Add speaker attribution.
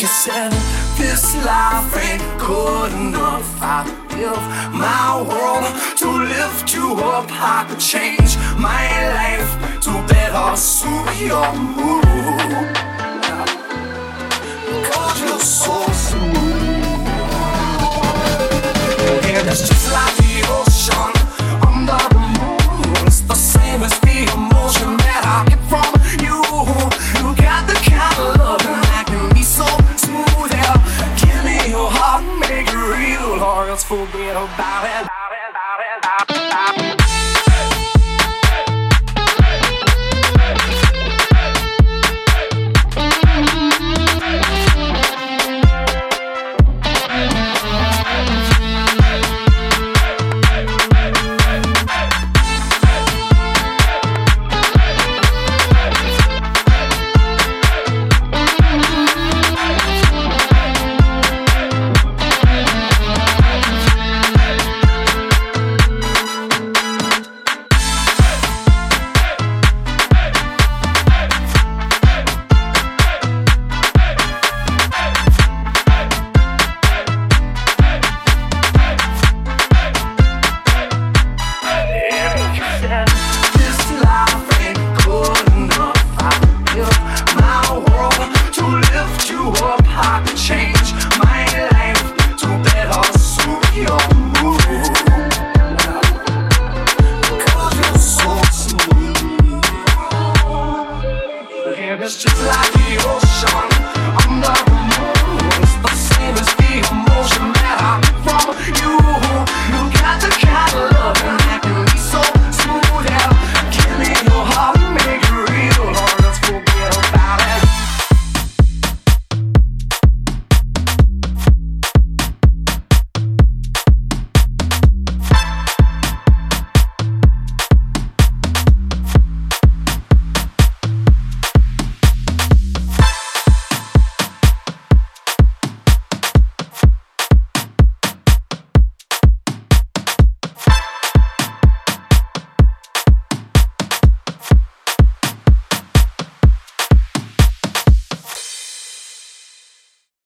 Speaker 1: you said this life ain't good enough. I give my world to lift you up. I could change my life to better suit your mood. Cause you're so smooth. Yeah, that's just like it real, or else forget about it. I change my life to better suit your you're so smooth. Just like the ocean.